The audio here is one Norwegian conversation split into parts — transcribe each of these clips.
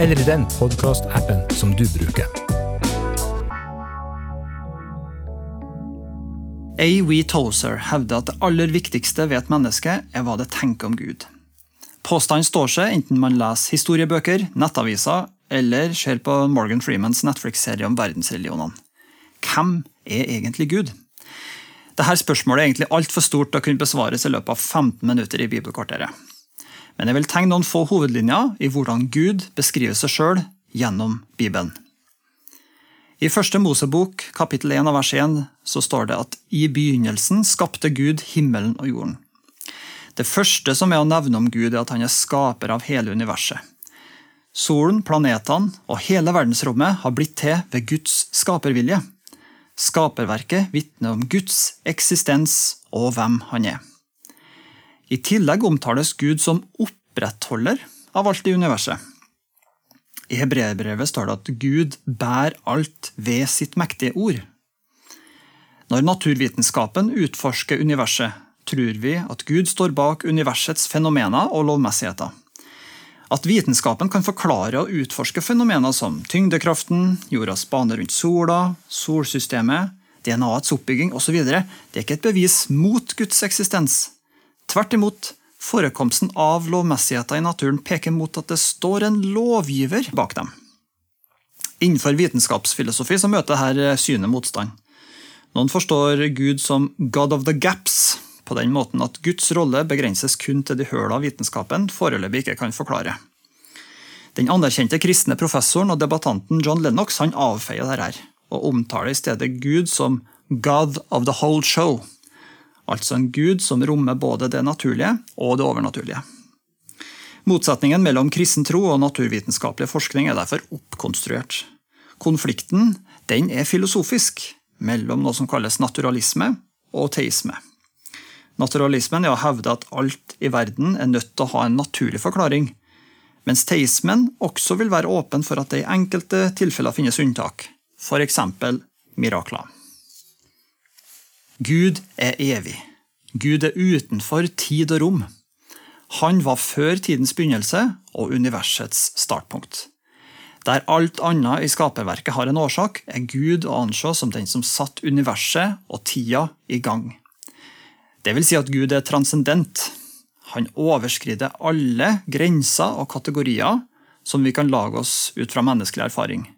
eller i den podkastappen som du bruker. A.W. Tozer hevder at det aller viktigste ved et menneske er hva det tenker om Gud. Påstanden står seg enten man leser historiebøker, nettaviser eller ser på Morgan Freemans Netflix-serie om verdensreligionene. Hvem er egentlig Gud? Dette spørsmålet er egentlig altfor stort til å kunne besvares i løpet av 15 minutter i Bibelkvarteret. Men jeg vil tegne noen få hovedlinjer i hvordan Gud beskriver seg sjøl gjennom Bibelen. I første Mosebok, kapittel 1 av vers 1, så står det at i begynnelsen skapte Gud himmelen og jorden. Det første som er å nevne om Gud, er at han er skaper av hele universet. Solen, planetene og hele verdensrommet har blitt til ved Guds skapervilje. Skaperverket vitner om Guds eksistens og hvem han er. I tillegg omtales Gud som opprettholder av alt i universet. I hebreerbrevet står det at Gud bærer alt ved sitt mektige ord. Når naturvitenskapen utforsker universet, tror vi at Gud står bak universets fenomener og lovmessigheter. At vitenskapen kan forklare og utforske fenomener som tyngdekraften, jordas bane rundt sola, solsystemet, DNA-ets oppbygging osv., det er ikke et bevis mot Guds eksistens. Tvert imot, forekomsten av lovmessigheter i naturen peker mot at det står en lovgiver bak dem. Innenfor vitenskapsfilosofi så møter dette synet motstand. Noen forstår Gud som God of the gaps, på den måten at Guds rolle begrenses kun til de høla vitenskapen foreløpig ikke kan forklare. Den anerkjente kristne professoren og debattanten John Lennox han avfeier dette, og omtaler i stedet Gud som God of the whole show, altså en gud som rommer både det naturlige og det overnaturlige. Motsetningen mellom kristen tro og naturvitenskapelig forskning er derfor oppkonstruert. Konflikten er filosofisk, mellom noe som kalles naturalisme og teisme. Naturalismen er å hevde at alt i verden er nødt til å ha en naturlig forklaring, mens teismen også vil være åpen for at det i enkelte tilfeller finnes unntak, f.eks. mirakler. Gud er evig. Gud er utenfor tid og rom. Han var før tidens begynnelse og universets startpunkt. Der alt annet i skaperverket har en årsak, er Gud å anse som den som satte universet og tida i gang. Det vil si at Gud er transcendent. Han overskrider alle grenser og kategorier som vi kan lage oss ut fra menneskelig erfaring.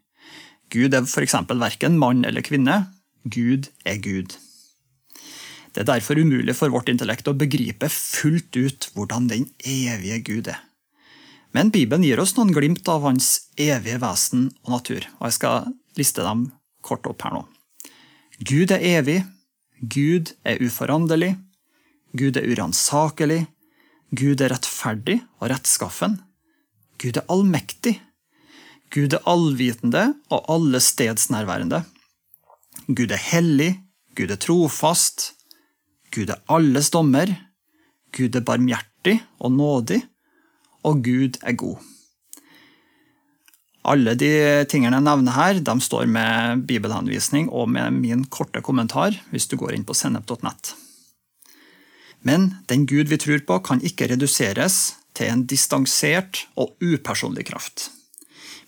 Gud er f.eks. verken mann eller kvinne. Gud er Gud. Det er derfor umulig for vårt intellekt å begripe fullt ut hvordan den evige Gud er. Men Bibelen gir oss noen glimt av hans evige vesen og natur, og jeg skal liste dem kort opp her nå. Gud er evig, Gud er uforanderlig, Gud er uransakelig, Gud er rettferdig og rettskaffen, Gud er allmektig, Gud er allvitende og allestedsnærværende, Gud er hellig, Gud er trofast, Gud er alles dommer, Gud er barmhjertig og nådig, og Gud er god. Alle de tingene jeg nevner her, de står med bibelhenvisning og med min korte kommentar hvis du går inn på sennep.nett. Men den Gud vi tror på, kan ikke reduseres til en distansert og upersonlig kraft.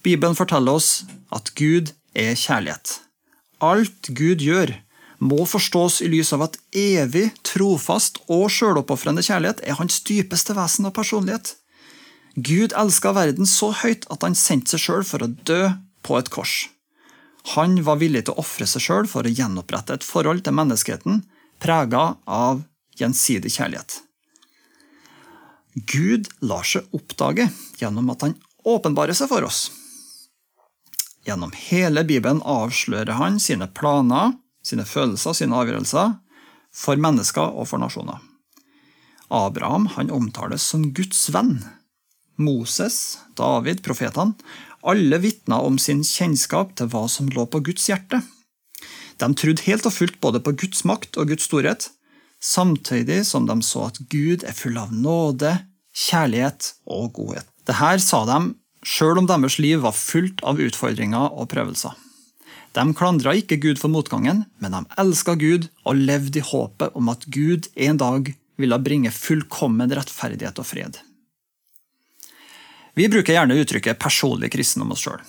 Bibelen forteller oss at Gud er kjærlighet. Alt Gud gjør, må forstås i lys av at evig, trofast og sjøloppofrende kjærlighet er hans dypeste vesen og personlighet. Gud elska verden så høyt at han sendte seg sjøl for å dø på et kors. Han var villig til å ofre seg sjøl for å gjenopprette et forhold til menneskeheten prega av gjensidig kjærlighet. Gud lar seg oppdage gjennom at han åpenbarer seg for oss. Gjennom hele Bibelen avslører han sine planer, sine følelser, sine avgjørelser, for mennesker og for nasjoner. Abraham han omtales som Guds venn. Moses, David, profetene, Alle vitna om sin kjennskap til hva som lå på Guds hjerte. De trodde helt og fullt både på Guds makt og Guds storhet, samtidig som de så at Gud er full av nåde, kjærlighet og godhet. Dette sa de sjøl om deres liv var fullt av utfordringer og prøvelser. De klandra ikke Gud for motgangen, men de elska Gud og levde i håpet om at Gud en dag ville bringe fullkommen rettferdighet og fred. Vi bruker gjerne uttrykket 'personlig kristen' om oss sjøl.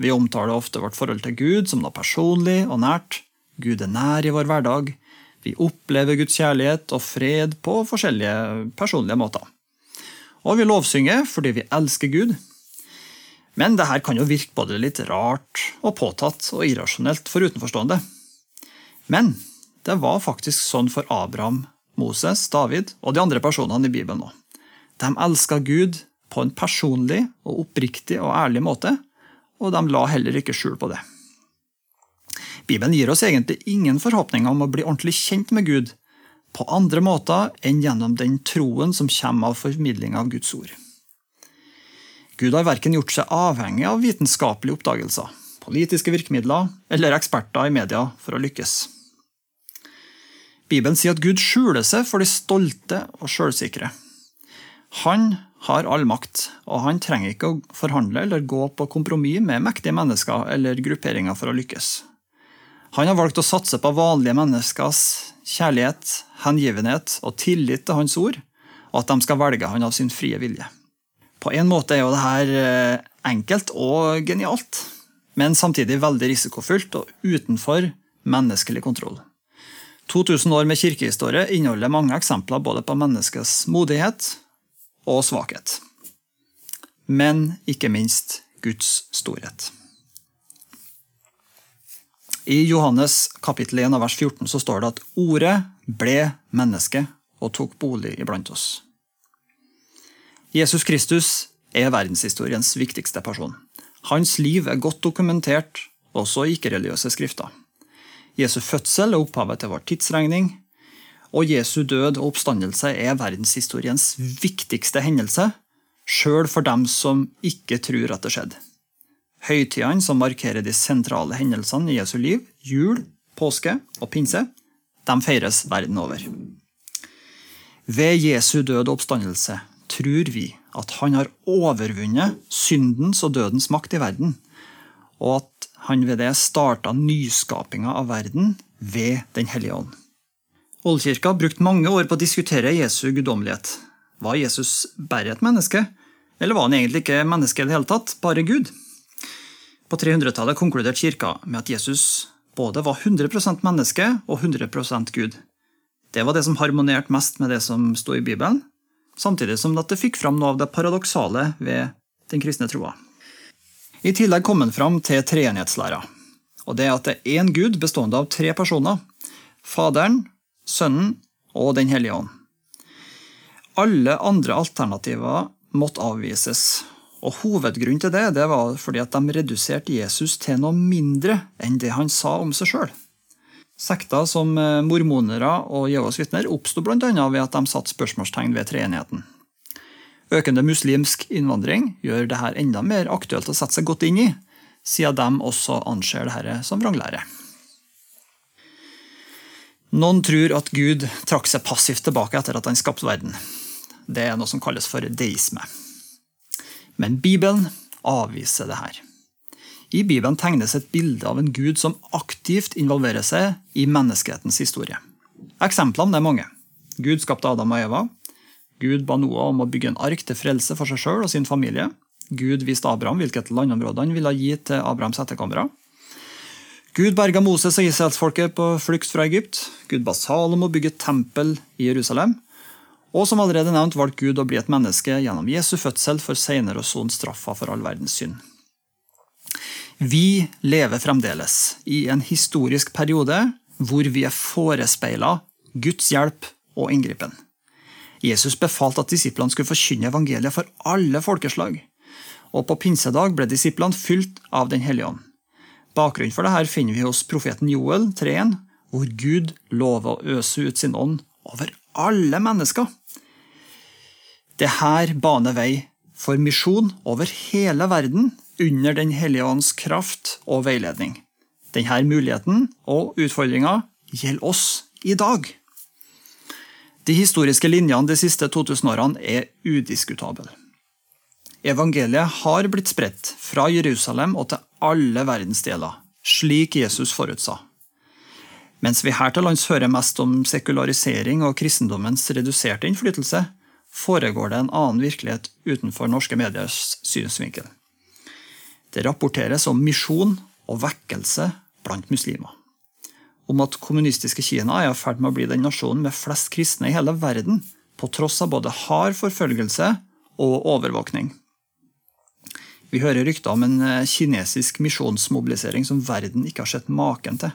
Vi omtaler ofte vårt forhold til Gud som noe personlig og nært. Gud er nær i vår hverdag. Vi opplever Guds kjærlighet og fred på forskjellige personlige måter. Og vi lovsynger fordi vi elsker Gud. Men det her kan jo virke både litt rart og påtatt og irrasjonelt for utenforstående. Men det var faktisk sånn for Abraham, Moses, David og de andre personene i Bibelen òg. De elska Gud på en personlig og oppriktig og ærlig måte, og de la heller ikke skjul på det. Bibelen gir oss egentlig ingen forhåpninger om å bli ordentlig kjent med Gud på andre måter enn gjennom den troen som kommer av formidling av Guds ord. Gud har verken gjort seg avhengig av vitenskapelige oppdagelser, politiske virkemidler eller eksperter i media for å lykkes. Bibelen sier at Gud skjuler seg for de stolte og sjølsikre. Han har all makt, og han trenger ikke å forhandle eller gå på kompromiss med mektige mennesker eller grupperinger for å lykkes. Han har valgt å satse på vanlige menneskers kjærlighet, hengivenhet og tillit til hans ord, og at de skal velge han av sin frie vilje. På en måte er jo det her enkelt og genialt, men samtidig veldig risikofullt og utenfor menneskelig kontroll. 2000 år med kirkehistorie inneholder mange eksempler både på menneskets modighet og svakhet. Men ikke minst Guds storhet. I Johannes kapittel 1 vers 14 så står det at ordet ble menneske og tok bolig iblant oss. Jesus Kristus er verdenshistoriens viktigste person. Hans liv er godt dokumentert, også i ikke-religiøse skrifter. Jesu fødsel er opphavet til vår tidsregning, og Jesu død og oppstandelse er verdenshistoriens viktigste hendelse, sjøl for dem som ikke tror at det skjedde. Høytidene som markerer de sentrale hendelsene i Jesu liv, jul, påske og pinse, de feires verden over. Ved Jesu død og oppstandelse tror vi at han har overvunnet syndens og dødens makt i verden, og at han ved det starta nyskapinga av verden ved Den hellige ånd. Oldkirka brukte mange år på å diskutere Jesu guddommelighet. Var Jesus bare et menneske, eller var han egentlig ikke menneske i det hele tatt, bare Gud? På 300-tallet konkluderte kirka med at Jesus både var 100% menneske og 100% Gud. Det var det som harmonerte mest med det som sto i Bibelen, samtidig som det fikk fram noe av det paradoksale ved den kristne troa. I tillegg kom han fram til treenighetslæra, og det er at det er én Gud bestående av tre personer. Faderen, Sønnen og Den hellige ånd. Alle andre alternativer måtte avvises, og Hovedgrunnen til det, det var fordi at de reduserte Jesus til noe mindre enn det han sa om seg sjøl. Sekter som eh, mormonere og Jehovas vitner oppsto bl.a. ved at de satte spørsmålstegn ved treenigheten. Økende muslimsk innvandring gjør dette enda mer aktuelt å sette seg godt inn i, siden de også anser dette som vranglære. Noen tror at Gud trakk seg passivt tilbake etter at han skapte verden. Det er noe som kalles for deisme. Men Bibelen avviser det her. I Bibelen tegnes et bilde av en gud som aktivt involverer seg i menneskehetens historie. Eksemplene er mange. Gud skapte Adam og Eva. Gud ba Noah om å bygge en ark til frelse for seg sjøl og sin familie. Gud viste Abraham hvilket landområde han ville gi til Abrahams etterkommere. Gud berga Moses og israelsfolket på flukt fra Egypt. Gud ba Salomo bygge tempel i Jerusalem. Og som allerede nevnt valgte Gud å bli et menneske gjennom Jesu fødsel for senere å sone straffa for all verdens synd. Vi lever fremdeles i en historisk periode hvor vi er forespeila Guds hjelp og inngripen. Jesus befalte at disiplene skulle forkynne evangeliet for alle folkeslag. Og på pinsedag ble disiplene fylt av Den hellige ånd. Bakgrunnen for dette finner vi hos profeten Joel 3.1, hvor Gud lover å øse ut sin ånd over alle mennesker. Det her baner vei for misjon over hele verden under Den hellige ånds kraft og veiledning. Denne muligheten og utfordringa gjelder oss i dag. De historiske linjene de siste 2000 årene er udiskutable. Evangeliet har blitt spredt fra Jerusalem og til alle verdensdeler, slik Jesus forutsa. Mens vi her til lands hører mest om sekularisering og kristendommens reduserte innflytelse, foregår det en annen virkelighet utenfor norske mediers synsvinkel. Det rapporteres om misjon og vekkelse blant muslimer. Om at kommunistiske Kina er i ferd med å bli den nasjonen med flest kristne i hele verden, på tross av både hard forfølgelse og overvåkning. Vi hører rykter om en eh, kinesisk misjonsmobilisering som verden ikke har sett maken til.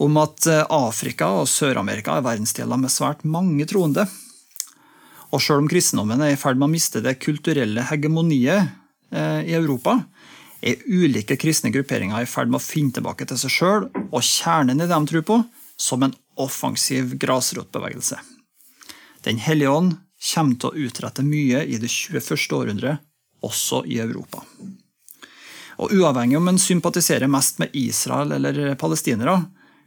Om at eh, Afrika og Sør-Amerika er verdensdeler med svært mange troende. Og selv om kristendommen er i ferd med å miste det kulturelle hegemoniet eh, i Europa, er ulike kristne grupperinger i ferd med å finne tilbake til seg sjøl og kjernen i det de tror på, som en offensiv grasrotbevegelse. Den hellige ånd kommer til å utrette mye i det 21. århundret også i Europa. Og Uavhengig om en sympatiserer mest med Israel eller palestinere,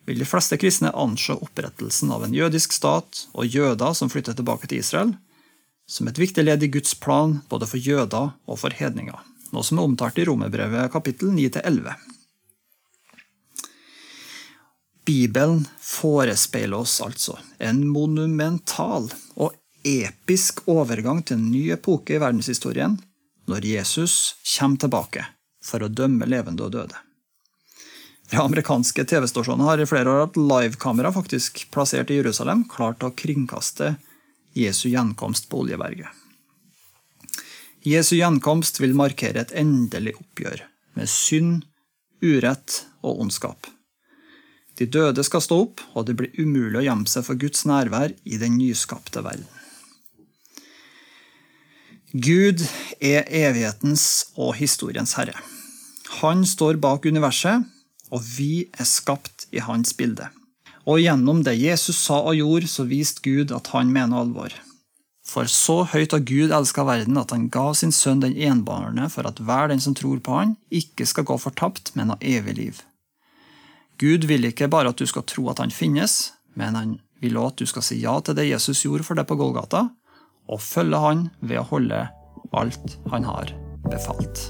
vil de fleste kristne anse opprettelsen av en jødisk stat og jøder som flytter tilbake til Israel, som et viktig ledd i Guds plan både for jøder og for hedninger, noe som er omtalt i Romerbrevet kapittel 9-11. Bibelen forespeiler oss altså en monumental og episk overgang til en ny epoke i verdenshistorien, når Jesus kommer tilbake for å dømme levende og døde. Fra amerikanske TV-stasjoner har i flere år hatt livekamera faktisk plassert i Jerusalem, klart å kringkaste Jesu gjenkomst på Oljeberget. Jesu gjenkomst vil markere et endelig oppgjør med synd, urett og ondskap. De døde skal stå opp, og det blir umulig å gjemme seg for Guds nærvær i den nyskapte verden. Gud er evighetens og historiens herre. Han står bak universet, og vi er skapt i hans bilde. Og gjennom det Jesus sa og gjorde, så viste Gud at han mener alvor. For så høyt har Gud elska verden at han ga sin sønn den enbårne for at hver den som tror på han, ikke skal gå fortapt, men ha evig liv. Gud vil ikke bare at du skal tro at han finnes, men han vil også at du skal si ja til det Jesus gjorde for deg på Golgata, og følge han ved å holde alt han har befalt.